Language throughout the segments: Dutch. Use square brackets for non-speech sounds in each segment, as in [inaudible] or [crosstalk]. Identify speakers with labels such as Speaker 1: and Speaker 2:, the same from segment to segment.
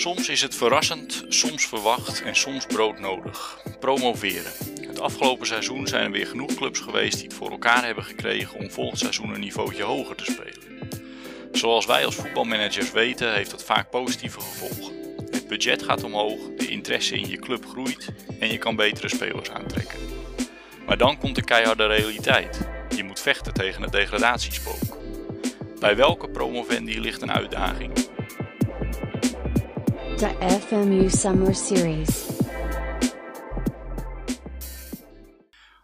Speaker 1: Soms is het verrassend, soms verwacht en soms broodnodig. Promoveren. Het afgelopen seizoen zijn er weer genoeg clubs geweest die het voor elkaar hebben gekregen om volgend seizoen een niveautje hoger te spelen. Zoals wij als voetbalmanagers weten, heeft dat vaak positieve gevolgen. Het budget gaat omhoog, de interesse in je club groeit en je kan betere spelers aantrekken. Maar dan komt de keiharde realiteit. Je moet vechten tegen het degradatiespook. Bij welke promovendi ligt een uitdaging?
Speaker 2: De FMU Summer Series.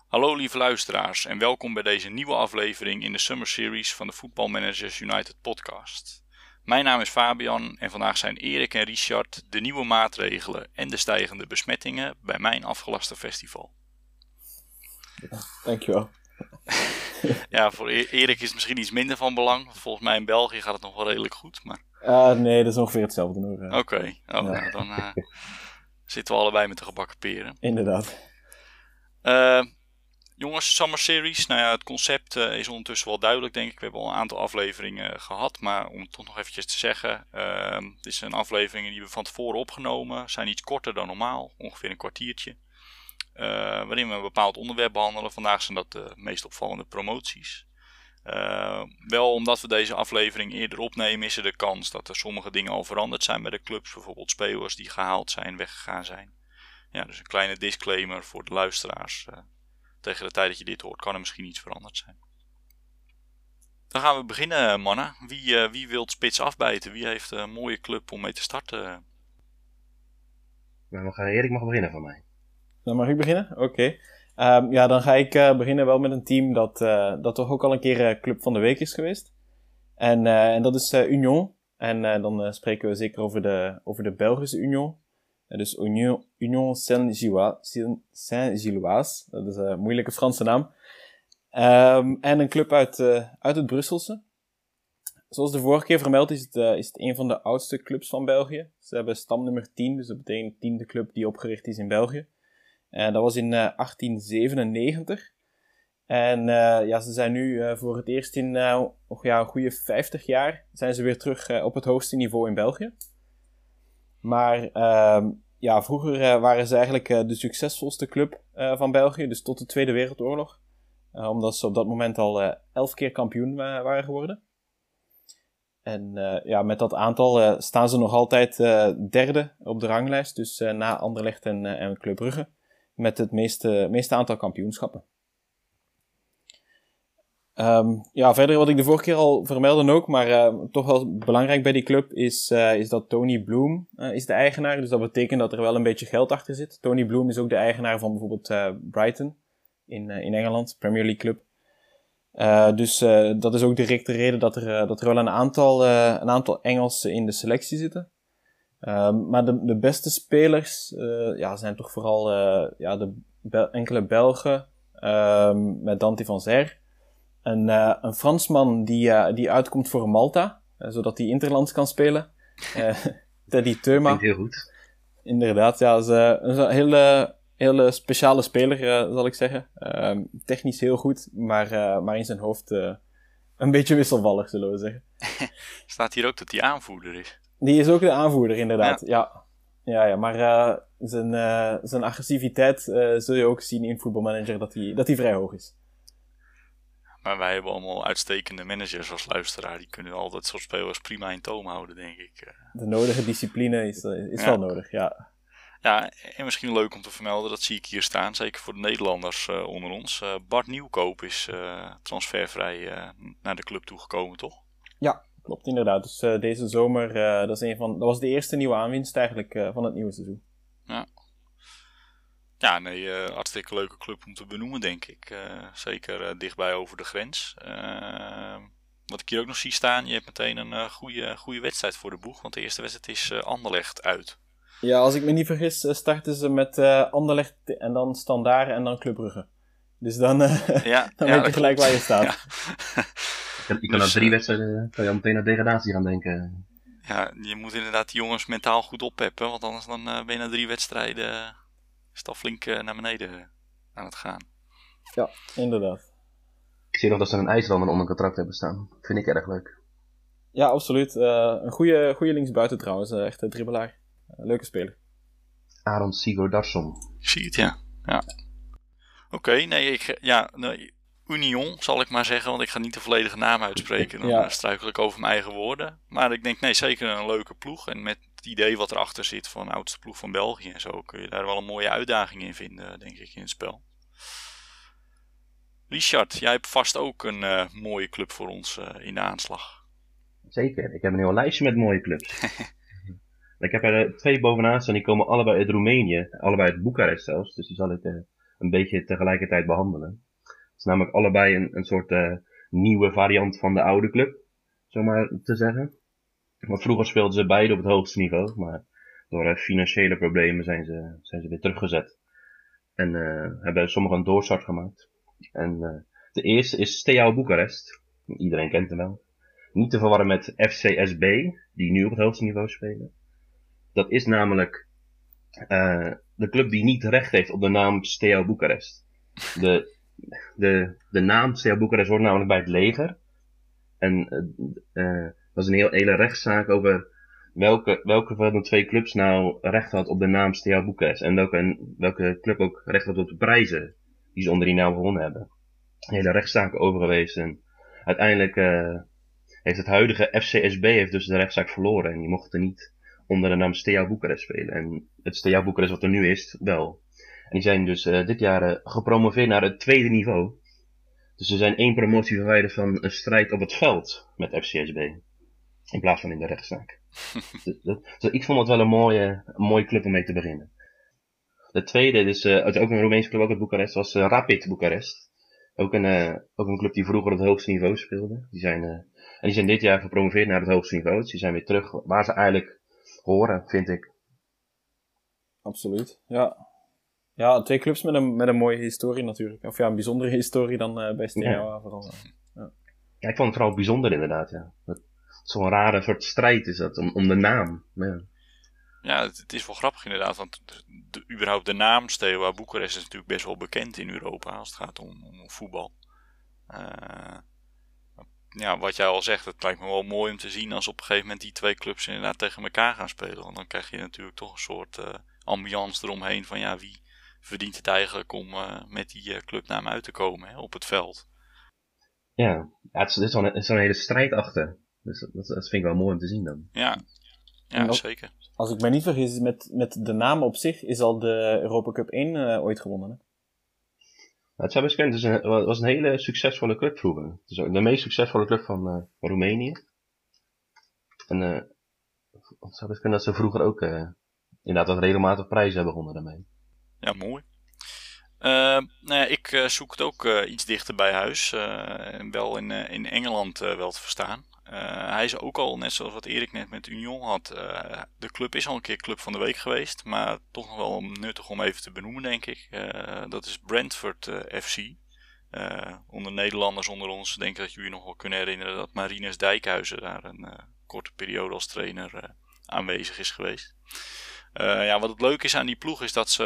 Speaker 1: Hallo lieve luisteraars en welkom bij deze nieuwe aflevering in de Summer Series van de Football Managers United podcast. Mijn naam is Fabian en vandaag zijn Erik en Richard de nieuwe maatregelen en de stijgende besmettingen bij mijn afgelaste festival.
Speaker 3: Dankjewel. [laughs]
Speaker 1: Ja, voor E- Erik is het misschien iets minder van belang. Volgens mij in België gaat het nog wel redelijk goed. Maar
Speaker 3: Ah, nee, dat is ongeveer hetzelfde.
Speaker 1: Oké, oh, nou, dan eh, [laughs] zitten we allebei met de gebakken peren.
Speaker 3: Inderdaad.
Speaker 1: Eh, jongens, Summer Series. Nou ja, het concept eh, is ondertussen wel duidelijk, denk ik. We hebben al een aantal afleveringen gehad. Maar om het toch nog eventjes te zeggen. dit zijn afleveringen die we van tevoren opgenomen. Zijn iets korter dan normaal. Ongeveer een kwartiertje. Eh, waarin we een bepaald onderwerp behandelen. Vandaag zijn dat de meest opvallende promoties. Eh, wel omdat we deze aflevering eerder opnemen, is er de kans dat er sommige dingen al veranderd zijn bij de clubs. Bijvoorbeeld spelers die gehaald zijn, weggegaan zijn. Ja, dus een kleine disclaimer voor de luisteraars. eh, tegen de tijd dat je dit hoort, kan er misschien iets veranderd zijn. Dan gaan we beginnen, mannen. Wie, eh, wie wil spits afbijten? Wie heeft een mooie club om mee te starten?
Speaker 4: Nou, Erik mag beginnen van mij.
Speaker 3: Dan mag ik beginnen? Oké. Ehm, ja, dan ga ik eh, beginnen wel met een team dat, eh, dat toch ook al een keer eh, Club van de Week is geweest. En, en dat is Union. En dan spreken we zeker over de, over de Belgische Union. Dus Union, Union Saint-Gilloise. Dat is een moeilijke Franse naam. Ehm, en een club uit, uit het Brusselse. Zoals de vorige keer vermeld is het, is het een van de oudste clubs van België. Ze hebben stamnummer 10, dus dat betekent tiende club die opgericht is in België. En dat was in eh, 1897. En eh, ja, ze zijn nu eh, voor het eerst in eh, oh, ja, een goede 50 jaar zijn ze weer terug eh, op het hoogste niveau in België. Maar ehm, ja, vroeger eh, waren ze eigenlijk eh, de succesvolste club eh, van België, dus tot de Tweede Wereldoorlog. Eh, omdat ze op dat moment al eh, elf keer kampioen wa- waren geworden. En eh, ja, met dat aantal eh, staan ze nog altijd eh, derde op de ranglijst. Dus eh, na Anderlecht en, eh, en Club Brugge. Met het meeste, meeste aantal kampioenschappen. Ehm, ja, verder wat ik de vorige keer al vermeldde ook, maar eh, toch wel belangrijk bij die club is, eh, is dat Tony Bloom eh, is de eigenaar. Dus dat betekent dat er wel een beetje geld achter zit. Tony Bloom is ook de eigenaar van bijvoorbeeld Brighton in, in Engeland, Premier League club. Dus dat is ook direct de reden dat er, dat er wel een aantal, een aantal Engelsen in de selectie zitten. Ehm, maar de, de beste spelers eh, ja, zijn toch vooral eh, ja, de Bel- enkele Belgen ehm, met Dante van Zer. Een, eh, een Fransman die, die uitkomt voor Malta, zodat hij interlands kan spelen. Eh, [laughs] Teddy Teuma.
Speaker 4: Heel goed.
Speaker 3: Inderdaad, ja, is, is een hele, hele speciale speler, zal ik zeggen. Ehm, technisch heel goed, maar, eh, maar in zijn hoofd eh, een beetje wisselvallig, zullen we zeggen. [laughs]
Speaker 1: Staat hier ook dat hij aanvoerder is.
Speaker 3: Die is ook de aanvoerder, inderdaad. Ja, ja, ja, maar eh, zijn, eh, zijn agressiviteit eh, zul je ook zien in voetbalmanager dat hij dat die vrij hoog is.
Speaker 1: Maar wij hebben allemaal uitstekende managers als luisteraar. Die kunnen al dat soort spelers prima in toom houden, denk ik. Eh,
Speaker 3: De nodige discipline is, is
Speaker 1: Ja.
Speaker 3: wel nodig, ja.
Speaker 1: Ja, en misschien leuk om te vermelden, dat zie ik hier staan, zeker voor de Nederlanders eh, onder ons. Eh, Bart Nieuwkoop is eh, transfervrij eh, naar de club toegekomen, toch?
Speaker 3: Ja, klopt inderdaad. Dus eh, deze zomer, eh, dat, is een van, dat was de eerste nieuwe aanwinst eigenlijk eh, van het nieuwe seizoen.
Speaker 1: Ja, nee, eh, hartstikke leuke club om te benoemen, denk ik. Zeker dichtbij over de grens. Eh, wat ik hier ook nog zie staan, je hebt meteen een goede, goede wedstrijd voor de boeg. Want de eerste wedstrijd is Anderlecht uit.
Speaker 3: Ja, als ik me niet vergis, starten ze met Anderlecht en dan Standaard en dan Club Brugge. Dus dan, [laughs]
Speaker 1: Ja,
Speaker 3: dan
Speaker 1: ja,
Speaker 3: weet je gelijk waar je staat.
Speaker 1: Ja. [laughs]
Speaker 4: Je kan, je kan
Speaker 1: Dus,
Speaker 4: aan drie
Speaker 1: eh,
Speaker 4: wedstrijden kan je al meteen aan degradatie gaan denken.
Speaker 1: Ja, je moet inderdaad die jongens mentaal goed oppeppen. Want anders dan, eh, ben je na drie wedstrijden eh, is het al flink eh, naar beneden aan het gaan.
Speaker 3: Ja, inderdaad.
Speaker 4: Ik zie nog dat ze een IJslander onder contract hebben staan. Vind ik erg leuk.
Speaker 3: Ja, absoluut. Eh, een goede, goede linksbuiten trouwens. Uh, echt een dribbelaar. leuke speler.
Speaker 4: Aron Sigurdarsson.
Speaker 1: Ik zie het, ja. ja. Oké, nee, ik, ja, nee, Union zal ik maar zeggen, want ik ga niet de volledige naam uitspreken. Dan ja. struikel ik over mijn eigen woorden. Maar ik denk, nee, zeker een leuke ploeg. En met het idee wat erachter zit van de oudste ploeg van België en zo, kun je daar wel een mooie uitdaging in vinden, denk ik, in het spel. Richard, jij hebt vast ook een uh, mooie club voor ons uh, in de aanslag.
Speaker 4: Zeker, ik heb een heel lijstje met mooie clubs. [laughs] ik heb er uh, twee bovenaan staan, die komen allebei uit Roemenië, allebei uit Boekarest zelfs, dus die zal ik een beetje tegelijkertijd behandelen. Namelijk allebei een, een soort nieuwe variant van de oude club, zomaar te zeggen. Want vroeger speelden ze beide op het hoogste niveau, maar door financiële problemen zijn ze, zijn ze weer teruggezet. En hebben sommigen een doorstart gemaakt. En de eerste is Steaua Boekarest. Iedereen kent hem wel. Niet te verwarren met FCSB, die nu op het hoogste niveau spelen. Dat is namelijk de club die niet recht heeft op de naam Steaua Boekarest. De, de, de naam Steaua Boekarest hoort namelijk bij het leger. En uh, dat was een heel, hele rechtszaak over welke, welke van de twee clubs nou recht had op de naam Steaua Boekarest. En welke, welke club ook recht had op de prijzen die ze onder die naam gewonnen hebben. Hele rechtszaken over geweest en uiteindelijk uh, heeft het huidige FCSB heeft dus de rechtszaak verloren en die mochten niet onder de naam Steaua Boekarest spelen. En het Steaua Boekarest wat er nu is, wel. En die zijn dus uh, dit jaar uh, gepromoveerd naar het tweede niveau. Dus ze zijn één promotie verwijderd van een strijd op het veld met FCSB. In plaats van in de rechtszaak. [laughs] dus, dat, dus ik vond het wel een mooie, een mooie club om mee te beginnen. De tweede, dus, uh, het is ook een Roemeense club, ook uit Boekarest, was uh, Rapid Boekarest. Ook een, uh, ook een club die vroeger op het hoogste niveau speelde. Die zijn, en die zijn dit jaar gepromoveerd naar het hoogste niveau. Dus die zijn weer terug waar ze eigenlijk horen, vind ik.
Speaker 3: Absoluut, ja. Ja, twee clubs met een, met een mooie historie natuurlijk. Of ja, een bijzondere historie dan bij Steaua ja. vooral.
Speaker 4: Ja. ja, ik vond het vooral bijzonder inderdaad, ja. Zo'n rare soort strijd is dat, om, om de naam. Ja.
Speaker 1: Ja, het, is wel grappig inderdaad, want de, überhaupt de naam Steaua Boekarest is natuurlijk best wel bekend in Europa als het gaat om, om voetbal. Uh, ja, wat jij al zegt, het lijkt me wel mooi om te zien als op een gegeven moment die twee clubs inderdaad tegen elkaar gaan spelen. Want dan krijg je natuurlijk toch een soort uh, ambiance eromheen van ja, wie verdient het eigenlijk om uh, met die clubnaam uit te komen hè, op het veld.
Speaker 4: Ja, ja het is, zo'n zo hele strijd achter. Dus dat, dat, vind ik wel mooi om te zien dan.
Speaker 1: Ja, ja zeker.
Speaker 3: Als ik me niet vergis, met, met de naam op zich is al de Europa Cup 1 uh, eh, ooit gewonnen. Hè?
Speaker 4: het zou best kunnen. Het was een hele succesvolle club vroeger. Het is de meest succesvolle club van uh, Roemenië. En uh, het zou best kunnen dat ze vroeger ook uh, inderdaad wat regelmatig prijzen hebben gewonnen daarmee.
Speaker 1: Ja, mooi. nou ja, ik zoek het ook iets dichter bij huis. en wel in, in Engeland wel te verstaan. Hij is ook al, net zoals wat Erik net met Union had, de club is al een keer club van de week geweest. Maar toch nog wel nuttig om even te benoemen, denk ik. Dat is Brentford FC. onder Nederlanders onder ons denk ik dat jullie nog wel kunnen herinneren dat Marines Dijkhuizen daar een korte periode als trainer aanwezig is geweest. Ja, wat het leuke is aan die ploeg is dat ze,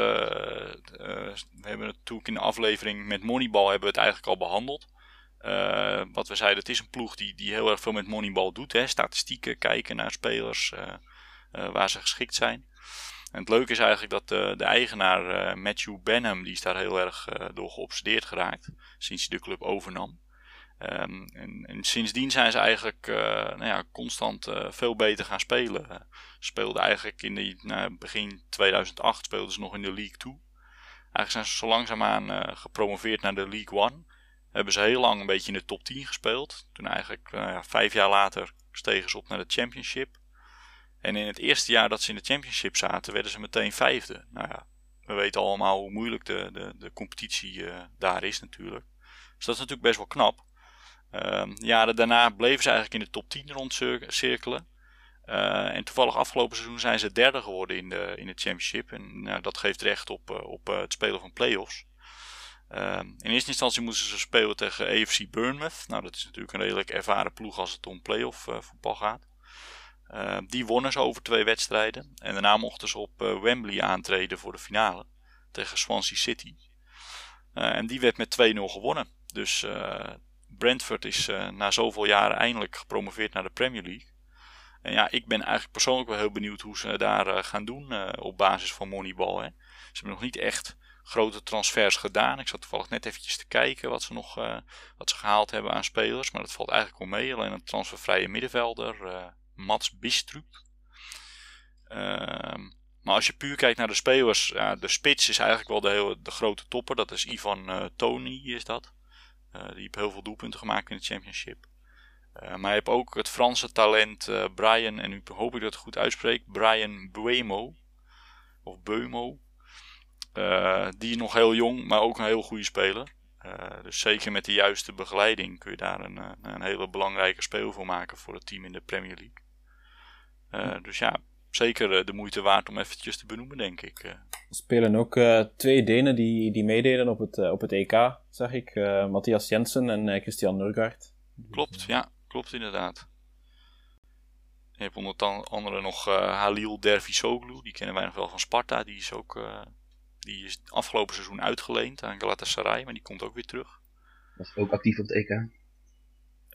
Speaker 1: we hebben het natuurlijk in de aflevering met Moneyball hebben we het eigenlijk al behandeld. Wat we zeiden, het is een ploeg die, die heel erg veel met Moneyball doet. Hè? Statistieken, kijken naar spelers waar ze geschikt zijn. En het leuke is eigenlijk dat de, de eigenaar Matthew Benham, die is daar heel erg door geobsedeerd geraakt. Sinds hij de club overnam. Um, en, en, sindsdien zijn ze eigenlijk nou ja, constant veel beter gaan spelen. speelden eigenlijk in de, nou, begin 2008 speelden ze nog in de League 2. Eigenlijk zijn ze zo langzaamaan gepromoveerd naar de League 1 hebben ze heel lang een beetje in de top 10 gespeeld. Toen eigenlijk uh, ja, vijf jaar later stegen ze op naar de championship. En in het eerste jaar dat ze in de championship zaten, werden ze meteen vijfde. Nou ja, we weten allemaal hoe moeilijk de, de, de competitie uh, daar is natuurlijk. Dus dat is natuurlijk best wel knap. Uh, jaren daarna bleven ze eigenlijk in de top 10 rondcirkelen. Uh, en toevallig afgelopen seizoen zijn ze derde geworden in de, in de championship. En nou, dat geeft recht op, op het spelen van play-offs. Ehm, in eerste instantie moesten ze spelen tegen AFC Bournemouth. Nou, dat is natuurlijk een redelijk ervaren ploeg als het om playoff uh, voetbal gaat. Ehm, die wonnen ze over twee wedstrijden. En daarna mochten ze op Wembley aantreden voor de finale tegen Swansea City. en die werd met 2-0 gewonnen. Dus Brentford is na zoveel jaren eindelijk gepromoveerd naar de Premier League. En ja, ik ben eigenlijk persoonlijk wel heel benieuwd hoe ze daar gaan doen op basis van Moneyball. Hè. Ze hebben nog niet echt grote transfers gedaan. Ik zat toevallig net eventjes te kijken wat ze nog wat ze gehaald hebben aan spelers. Maar dat valt eigenlijk wel mee. Alleen een transfervrije middenvelder, uh, Mats Bistrup. Ehm, maar als je puur kijkt naar de spelers, de spits is eigenlijk wel de, hele, de grote topper. Dat is Ivan Tony, is dat. Uh, die heeft heel veel doelpunten gemaakt in de championship. Uh, maar je hebt ook het Franse talent Brian, en nu hoop ik dat het goed uitspreek, Brian Buemo. Of Beumo. die nog heel jong, maar ook een heel goede speler. dus zeker met de juiste begeleiding kun je daar een, een hele belangrijke speel voor maken voor het team in de Premier League. Dus ja, zeker eh, de moeite waard om eventjes te benoemen, denk ik. Eh.
Speaker 3: Er spelen ook uh, twee Denen die, die meededen op het, uh, op het EK, zag ik. Uh, Matthias Jensen en Christian Nurgaard.
Speaker 1: Klopt, ja, klopt inderdaad. Je hebt onder andere nog Halil Dervisoglu, die kennen wij nog wel van Sparta. Die is ook die is afgelopen seizoen uitgeleend aan Galatasaray, maar die komt ook weer terug.
Speaker 4: Was ook actief op het EK.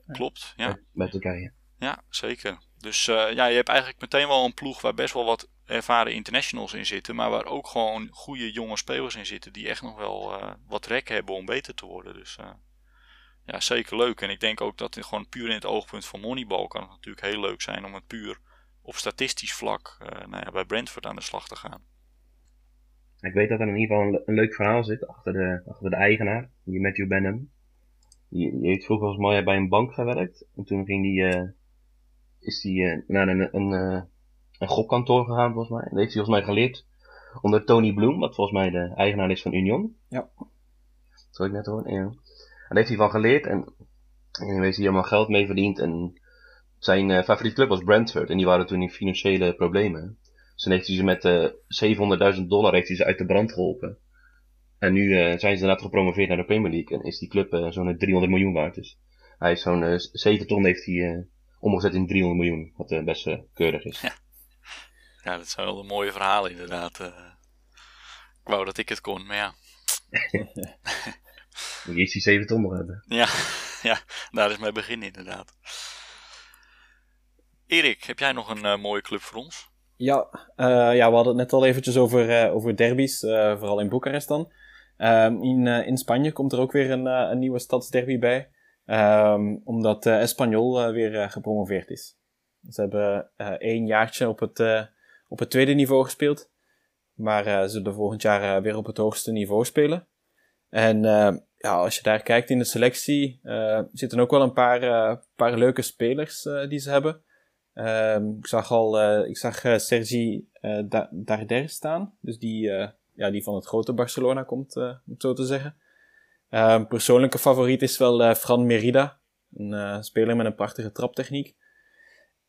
Speaker 1: Klopt, ja.
Speaker 4: Bij Turkije.
Speaker 1: Ja, zeker. Dus uh, ja, je hebt eigenlijk meteen wel een ploeg waar best wel wat ervaren internationals in zitten. Maar waar ook gewoon goede jonge spelers in zitten. Die echt nog wel uh, wat rek hebben om beter te worden. Dus uh, ja, zeker leuk. En ik denk ook dat het gewoon puur in het oogpunt van Moneyball kan het natuurlijk heel leuk zijn om het puur op statistisch vlak nou ja, bij Brentford aan de slag te gaan.
Speaker 4: Ik weet dat er in ieder geval een, leuk verhaal zit achter de, achter de eigenaar, die Matthew Benham. Die, die heeft vroeger als bij een bank gewerkt. En toen ging die is hij uh, naar een, een, een, een gokkantoor gegaan, volgens mij. En dat heeft hij volgens mij geleerd onder Tony Bloom, wat volgens mij de eigenaar is van Union.
Speaker 3: Ja.
Speaker 4: Dat ik net horen, ja. En daar heeft hij van geleerd en, en heeft hij helemaal geld mee verdiend. En zijn uh, favoriete club was Brentford en die waren toen in financiële problemen. Dus toen heeft hij ze met uh, 700.000 dollar heeft hij ze uit de brand geholpen. En nu uh, zijn ze inderdaad gepromoveerd naar de Premier League en is die club zo'n 300 miljoen waard. Dus hij heeft zo'n 7 ton heeft hij omgezet in 300 miljoen, wat uh, best uh, keurig is.
Speaker 1: Ja. ja, dat zijn wel een mooie verhalen inderdaad. Uh, ik wou dat ik het kon, maar ja. [laughs]
Speaker 4: Moet je eerst die 7 ton nog hebben.
Speaker 1: Ja, [laughs] ja, daar is mijn begin inderdaad. Erik, heb jij nog een mooie club voor ons?
Speaker 3: Ja, ja, we hadden het net al eventjes over, over derbies, vooral in Boekarest dan. Ehm, in, in Spanje komt er ook weer een, een nieuwe stadsderby bij. Um, omdat uh, Espanyol uh, weer uh, gepromoveerd is. Ze hebben één jaartje op het, op het tweede niveau gespeeld. Maar ze zullen volgend jaar weer op het hoogste niveau spelen. En ja, als je daar kijkt in de selectie, zitten ook wel een paar, paar leuke spelers die ze hebben. Um, ik zag al, ik zag Sergi da Darder staan. Dus die, ja, die van het grote Barcelona komt, om het zo te zeggen. Een persoonlijke favoriet is wel uh, Fran Merida. Een uh, speler met een prachtige traptechniek.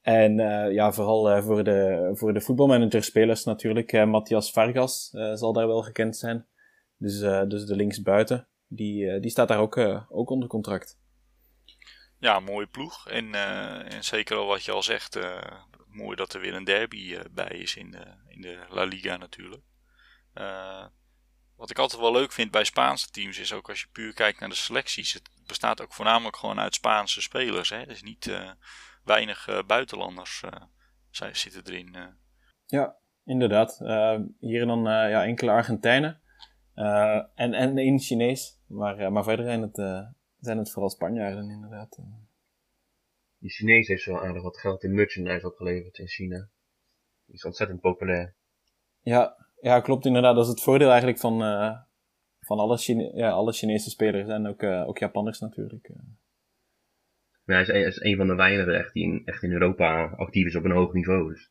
Speaker 3: En uh, ja, vooral voor, de, voor de voetbalmanager-spelers natuurlijk. Matthias Vargas zal daar wel gekend zijn. Dus, dus de linksbuiten. Die, die staat daar ook, ook onder contract.
Speaker 1: Ja, mooie ploeg. En, en zeker al wat je al zegt, mooi dat er weer een derby bij is in de, in de La Liga natuurlijk. Wat ik altijd wel leuk vind bij Spaanse teams is ook als je puur kijkt naar de selecties. Het bestaat ook voornamelijk gewoon uit Spaanse spelers. Hè? Dus niet uh, weinig uh, buitenlanders uh, zitten erin.
Speaker 3: Ja, inderdaad. hier dan ja, enkele Argentijnen en, en één Chinees. Maar, maar verder zijn het, zijn het vooral Spanjaarden inderdaad.
Speaker 4: Die Chinees heeft wel aardig wat geld in merchandise opgeleverd in China. Die is ontzettend populair.
Speaker 3: Ja, ja, klopt inderdaad. Dat is het voordeel eigenlijk van, uh, van alle, Chine ja, alle Chinese spelers en ook, uh, ook Japanners natuurlijk.
Speaker 4: Eh. Ja, hij is, een, is een van de weinigen echt die in, echt in Europa actief is op een hoog niveau. Dus.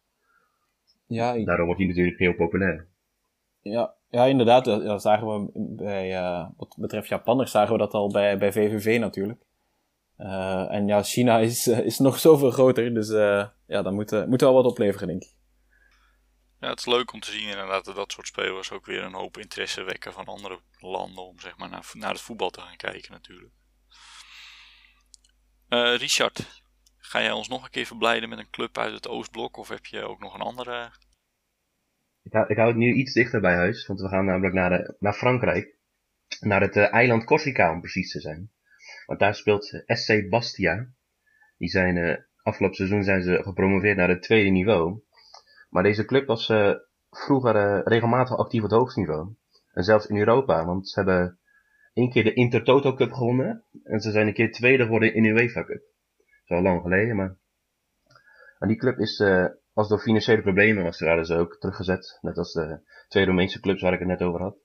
Speaker 4: Ja, ik... Daarom wordt hij natuurlijk heel populair.
Speaker 3: Ja, ja inderdaad. Dat zagen we bij, uh, wat betreft Japanners, zagen we dat al bij, bij VVV natuurlijk. Uh, en ja, China is, is nog zoveel groter, dus uh, ja, daar moet, moet wel wat opleveren, denk ik.
Speaker 1: Het is leuk om te zien inderdaad dat dat soort spelers ook weer een hoop interesse wekken van andere landen om zeg maar naar, naar het voetbal te gaan kijken natuurlijk. Uh, Richard, ga jij ons nog een keer verblijden met een club uit het Oostblok of heb je ook nog een andere?
Speaker 4: Ik hou, ik het nu iets dichter bij huis, want we gaan namelijk naar, naar Frankrijk. naar het eh, eiland Corsica om precies te zijn. Want daar speelt SC Bastia. Die zijn, eh, afgelopen seizoen zijn ze gepromoveerd naar het tweede niveau. Maar deze club was eh, vroeger eh, regelmatig actief op het hoogste niveau. En zelfs in Europa, want ze hebben één keer de Intertoto Cup gewonnen. En ze zijn een keer tweede geworden in de UEFA Cup. Dat is al lang geleden, maar... En die club is, eh, was door financiële problemen, was, werden ze ook teruggezet. Net als de twee Roemeense clubs waar ik het net over had.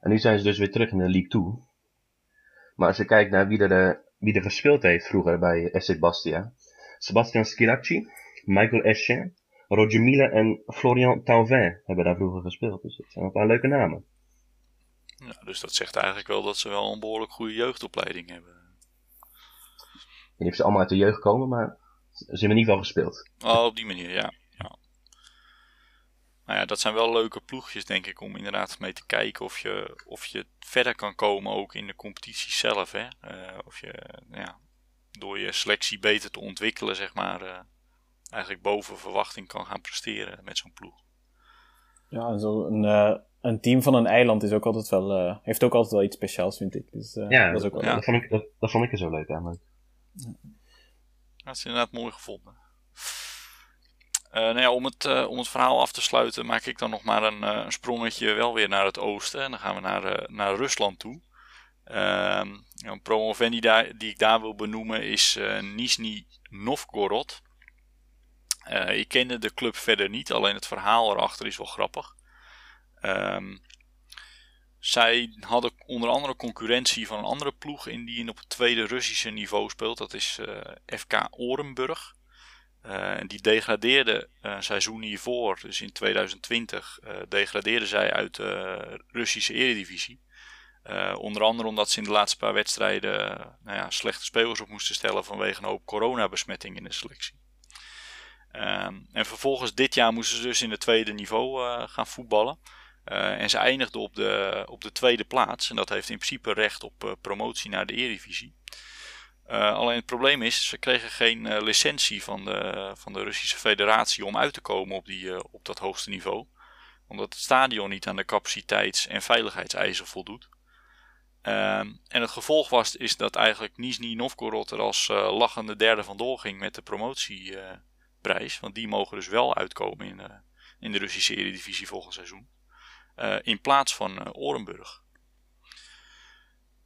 Speaker 4: En nu zijn ze dus weer terug in de League 2. Maar als je kijkt naar wie er, er gespeeld heeft vroeger bij SC Bastia. Sebastian Schilacci, Michael Eschen, Roger Mille en Florian Tauvin hebben daar vroeger gespeeld. Dus dat zijn een paar leuke namen.
Speaker 1: Ja, dus dat zegt eigenlijk wel dat ze wel een behoorlijk goede jeugdopleiding hebben.
Speaker 4: Ik weet niet of ze allemaal uit de jeugd komen, maar ze hebben in ieder geval gespeeld.
Speaker 1: Oh, op die manier, ja. ja. Nou ja, dat zijn wel leuke ploegjes, denk ik, om inderdaad mee te kijken of je, of je verder kan komen ook in de competitie zelf. Hè? Eh, of je ja, door je selectie beter te ontwikkelen, zeg maar, eh, eigenlijk boven verwachting kan gaan presteren met zo'n ploeg.
Speaker 3: Ja, zo een, eh, een team van een eiland is ook altijd wel, eh, heeft ook altijd wel iets speciaals, vind ik. Dus eh,
Speaker 4: Ja,
Speaker 3: dat is ook wel
Speaker 1: ja.
Speaker 4: Dat, vond ik, dat, dat vond ik er zo leuk aan. maar-
Speaker 1: Dat is inderdaad mooi gevonden. Eh, nou ja, om, het, eh, om het verhaal af te sluiten maak ik dan nog maar een, eh, een sprongetje wel weer naar het oosten. En dan gaan we naar, eh, naar Rusland toe. Ehm, ja, een promovend die, daar, die ik daar wil benoemen is eh Nizhny Novgorod. Eh, ik kende de club verder niet, alleen het verhaal erachter is wel grappig. Ehm, zij hadden onder andere concurrentie van een andere ploeg in die op het tweede Russische niveau speelt. Dat is eh, FK Orenburg. Eh, die degradeerde een seizoen hiervoor, dus in 2020, eh degradeerden zij uit de Russische Eredivisie. Onder andere omdat ze in de laatste paar wedstrijden nou ja, slechte spelers op moesten stellen vanwege een hoop coronabesmetting in de selectie. Ehm, en vervolgens dit jaar moesten ze dus in het tweede niveau eh, gaan voetballen. Eh, en ze eindigden op de, op de tweede plaats. En dat heeft in principe recht op eh, promotie naar de Eredivisie. Alleen het probleem is, ze kregen geen licentie van de, van de Russische federatie om uit te komen op, die, op dat hoogste niveau. Omdat het stadion niet aan de capaciteits- en veiligheidseisen voldoet. Ehm, en het gevolg was is dat eigenlijk Nizhny Novgorod er als lachende derde vandoor ging met de promotieprijs. want die mogen dus wel uitkomen in, de- in de Russische Eredivisie volgend seizoen. Eh, in plaats van eh, Orenburg.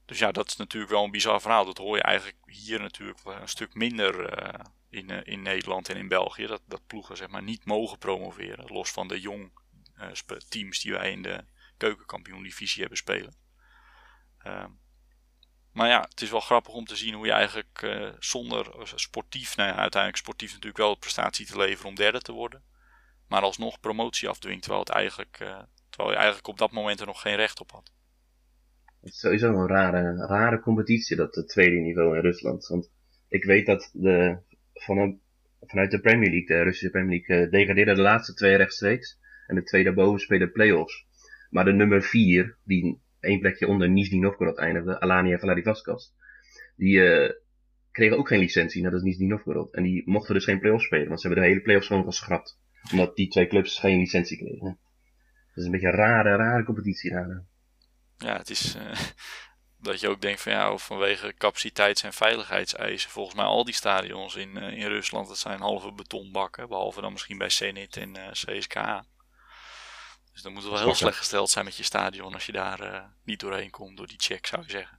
Speaker 1: Dus ja, dat is natuurlijk wel een bizar verhaal. Dat hoor je eigenlijk hier natuurlijk een stuk minder eh, in, eh, in Nederland en in België. Dat, dat ploegen zeg maar niet mogen promoveren. Los van de jong eh, teams die wij in de keukenkampioen-divisie hebben spelen. Maar ja, het is wel grappig om te zien hoe je eigenlijk eh, zonder eh, sportief, nou ja, uiteindelijk sportief natuurlijk wel de prestatie te leveren om derde te worden. Maar alsnog promotie afdwingt, terwijl, het eigenlijk, eh, terwijl je eigenlijk op dat moment er nog geen recht op had.
Speaker 4: Het is sowieso een rare, rare competitie, dat het tweede niveau in Rusland. Want ik weet dat de, van, vanuit de Premier League, de Russische Premier League, degradeerden de laatste twee rechtstreeks. En de twee daarboven spelen play-offs. Maar de nummer vier, die één plekje onder Nizhny Novgorod eindigde, Alania Vladivostok, die eh, kregen ook geen licentie, net als Nizhny Novgorod. En die mochten dus geen play-offs spelen, want ze hebben de hele play-offs gewoon geschrapt. Omdat die twee clubs geen licentie kregen. Dat is een beetje een rare, rare competitie daar.
Speaker 1: Ja, het is eh, [laughs] dat je ook denkt van ja, vanwege capaciteits- en veiligheidseisen. Volgens mij al die stadions in, eh, in Rusland, dat zijn halve betonbakken. Behalve dan misschien bij Zenit en CSKA. Dus dan moet het wel heel
Speaker 4: je.
Speaker 1: slecht gesteld zijn met je stadion als je daar eh, niet doorheen komt door die check, zou ik zeggen.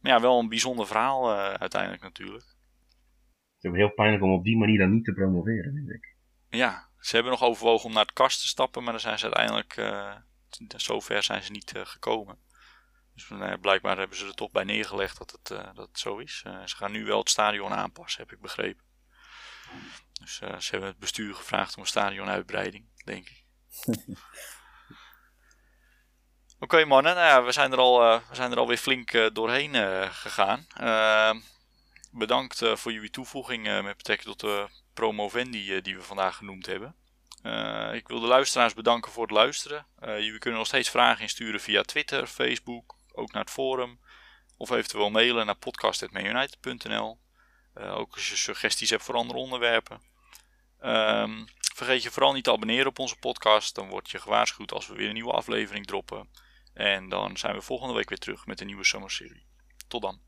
Speaker 1: Maar ja, wel een bijzonder verhaal eh, uiteindelijk natuurlijk.
Speaker 4: Het is ook heel pijnlijk om op die manier dan niet te promoveren, vind ik.
Speaker 1: Ja, ze hebben nog overwogen om naar het kast te stappen, maar dan zijn ze uiteindelijk, eh zover zijn ze niet gekomen. Dus nou blijkbaar hebben ze er toch bij neergelegd dat het, dat het zo is. Ze gaan nu wel het stadion aanpassen, heb ik begrepen. Dus ze hebben het bestuur gevraagd om een stadionuitbreiding, denk ik. [laughs] Oké mannen, nou we, zijn er al, eh, we zijn er alweer flink eh, doorheen eh, gegaan. Eh, bedankt voor jullie toevoeging met betrekking tot de promovendi die we vandaag genoemd hebben. Ik wil de luisteraars bedanken voor het luisteren. Jullie kunnen nog steeds vragen insturen via Twitter, Facebook, ook naar het forum. Of eventueel mailen naar podcast.manunited.nl. Ook als je suggesties hebt voor andere onderwerpen. Ehm, vergeet je vooral niet te abonneren op onze podcast. Dan word je gewaarschuwd als we weer een nieuwe aflevering droppen. En dan zijn we volgende week weer terug met een nieuwe Summer Serie. Tot dan.